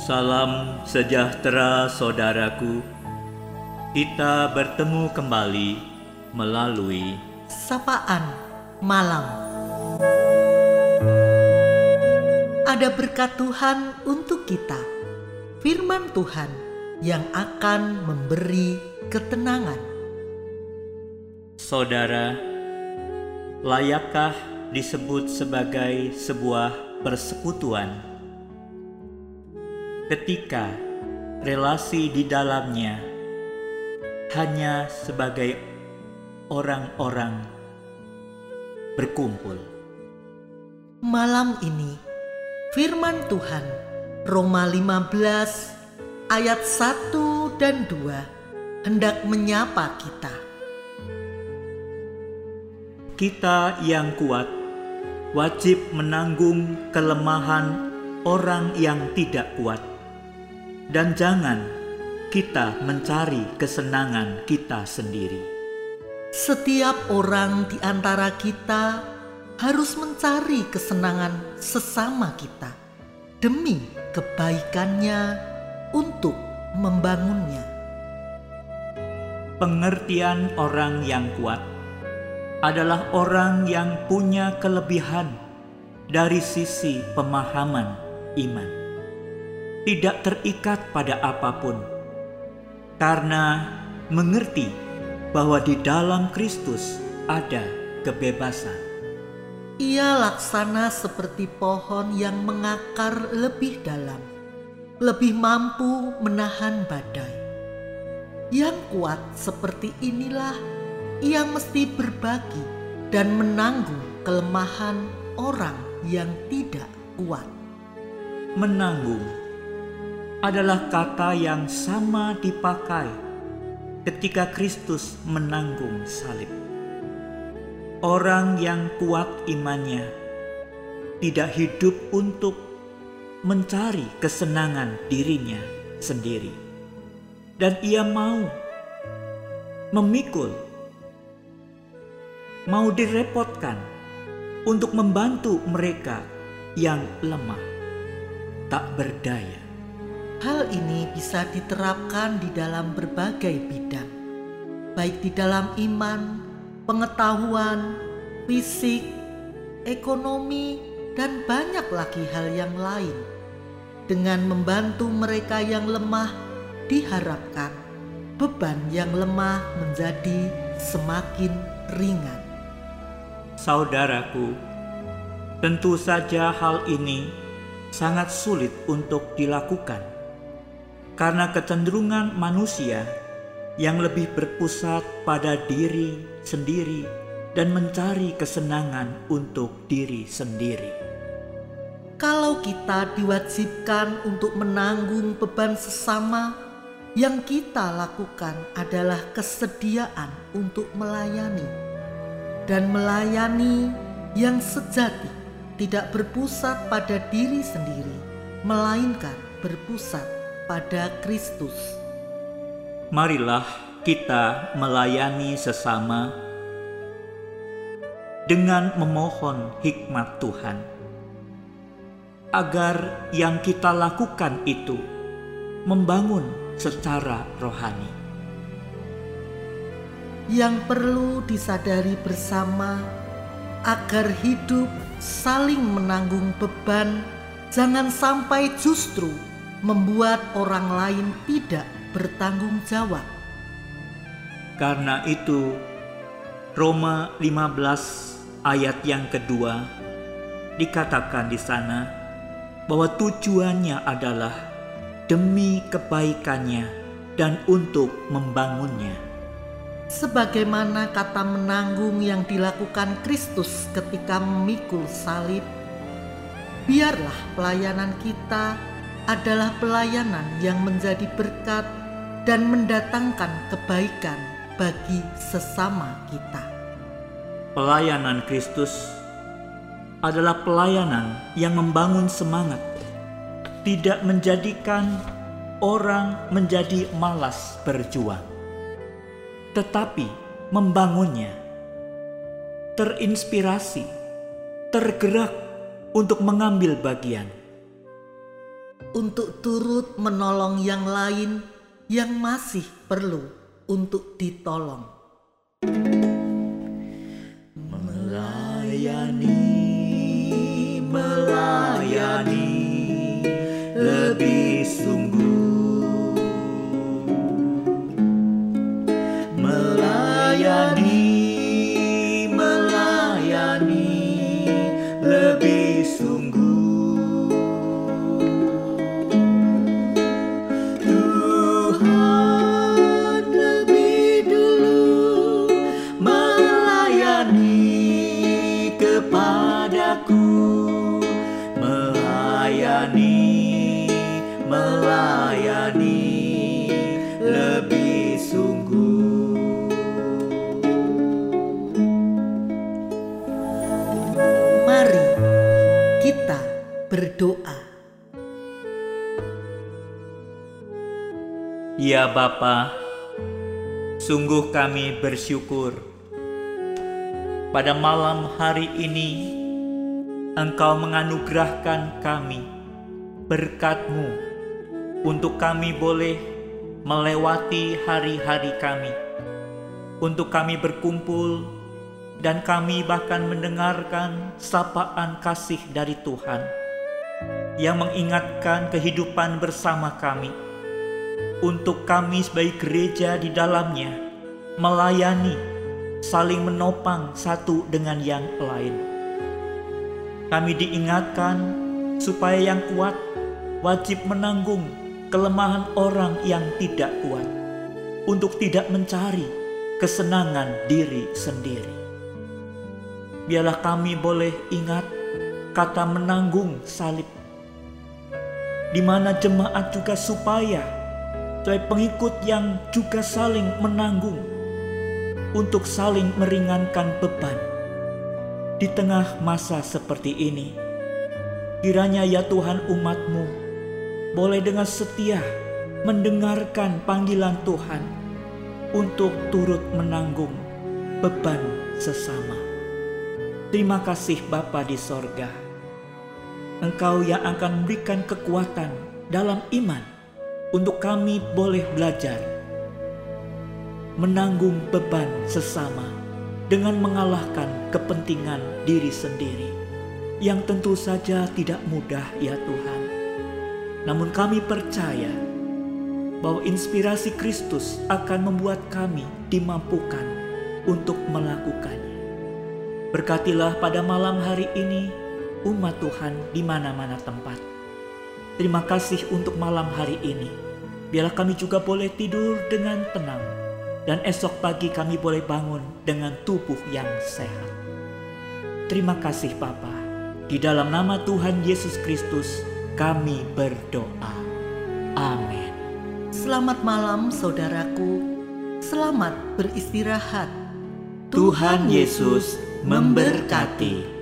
Salam sejahtera saudaraku. Kita bertemu kembali melalui Sapaan Malam. Ada berkat Tuhan untuk kita. Firman Tuhan yang akan memberi ketenangan. saudara. Layakkah disebut sebagai sebuah persekutuan? Ketika relasi di dalamnya hanya sebagai orang-orang berkumpul. Malam ini firman Tuhan Roma 15 ayat 1 dan 2 hendak menyapa kita. Kita yang kuat wajib menanggung kelemahan orang yang tidak kuat, dan jangan kita mencari kesenangan kita sendiri. Setiap orang di antara kita harus mencari kesenangan sesama kita demi kebaikannya untuk membangunnya. Pengertian orang yang kuat adalah orang yang punya kelebihan dari sisi pemahaman iman, tidak terikat pada apa pun, karena mengerti bahwa di dalam Kristus ada kebebasan. Ia laksana seperti pohon yang mengakar lebih dalam, lebih mampu menahan badai. Yang kuat seperti inilah ia mesti berbagi dan menanggung kelemahan orang yang tidak kuat. Menanggung adalah kata yang sama dipakai ketika Kristus menanggung salib. Orang yang kuat imannya tidak hidup untuk mencari kesenangan dirinya sendiri, dan ia mau memikul, mau direpotkan untuk membantu mereka yang lemah, tak berdaya. Hal ini bisa diterapkan di dalam berbagai bidang, baik di dalam iman, pengetahuan, fisik, ekonomi, dan banyak lagi hal yang lain. Dengan membantu mereka yang lemah, diharapkan beban yang lemah menjadi semakin ringan. Saudaraku, tentu saja hal ini sangat sulit untuk dilakukan karena kecenderungan manusia yang lebih berpusat pada diri sendiri dan mencari kesenangan untuk diri sendiri. Kalau kita diwajibkan untuk menanggung beban sesama, yang kita lakukan adalah kesediaan untuk melayani, dan melayani yang sejati tidak berpusat pada diri sendiri, melainkan berpusat pada Kristus. Marilah kita melayani sesama dengan memohon hikmat Tuhan, agar yang kita lakukan itu membangun secara rohani. Yang perlu disadari bersama agar hidup saling menanggung beban, jangan sampai justru membuat orang lain tidak bertanggung jawab. Karena itu, Roma 15 ayat yang kedua dikatakan di sana bahwa tujuannya adalah demi kebaikannya dan untuk membangunnya. Sebagaimana kata menanggung yang dilakukan Kristus ketika memikul salib, biarlah pelayanan kita adalah pelayanan yang menjadi berkat dan mendatangkan kebaikan bagi sesama kita. Pelayanan Kristus adalah pelayanan yang membangun semangat, tidak menjadikan orang menjadi malas berjuang, tetapi membangunnya, terinspirasi, tergerak untuk mengambil bagian. Untuk turut menolong yang lain yang masih perlu untuk ditolong. Melayani, melayani kepadaku melayani melayani lebih sungguh Mari kita berdoa. Ya Bapa, sungguh kami bersyukur pada malam hari ini Engkau menganugerahkan kami berkat-Mu untuk kami boleh melewati hari-hari kami, untuk kami berkumpul dan kami bahkan mendengarkan sapaan kasih dari Tuhan yang mengingatkan kehidupan bersama kami. Untuk kami sebagai gereja di dalamnya melayani, saling menopang satu dengan yang lain. Kami diingatkan supaya yang kuat wajib menanggung kelemahan orang yang tidak kuat untuk tidak mencari kesenangan diri sendiri. Biarlah kami boleh ingat kata menanggung salib di mana jemaat juga supaya sebagai pengikut yang juga saling menanggung untuk saling meringankan beban di tengah masa seperti ini. Kiranya ya Tuhan umatmu boleh dengan setia mendengarkan panggilan Tuhan untuk turut menanggung beban sesama. Terima kasih Bapa di sorga. Engkau yang akan memberikan kekuatan dalam iman untuk kami boleh belajar menanggung beban sesama dengan mengalahkan kepentingan diri sendiri yang tentu saja tidak mudah ya Tuhan. Namun kami percaya bahwa inspirasi Kristus akan membuat kami dimampukan untuk melakukannya. Berkatilah pada malam hari ini umat Tuhan di mana-mana tempat. Terima kasih untuk malam hari ini. Biarlah kami juga boleh tidur dengan tenang dan esok pagi kami boleh bangun dengan tubuh yang sehat. Terima kasih Bapa. Di dalam nama Tuhan Yesus Kristus kami berdoa. Amin. Selamat malam saudaraku. Selamat beristirahat. Tuhan Yesus memberkati.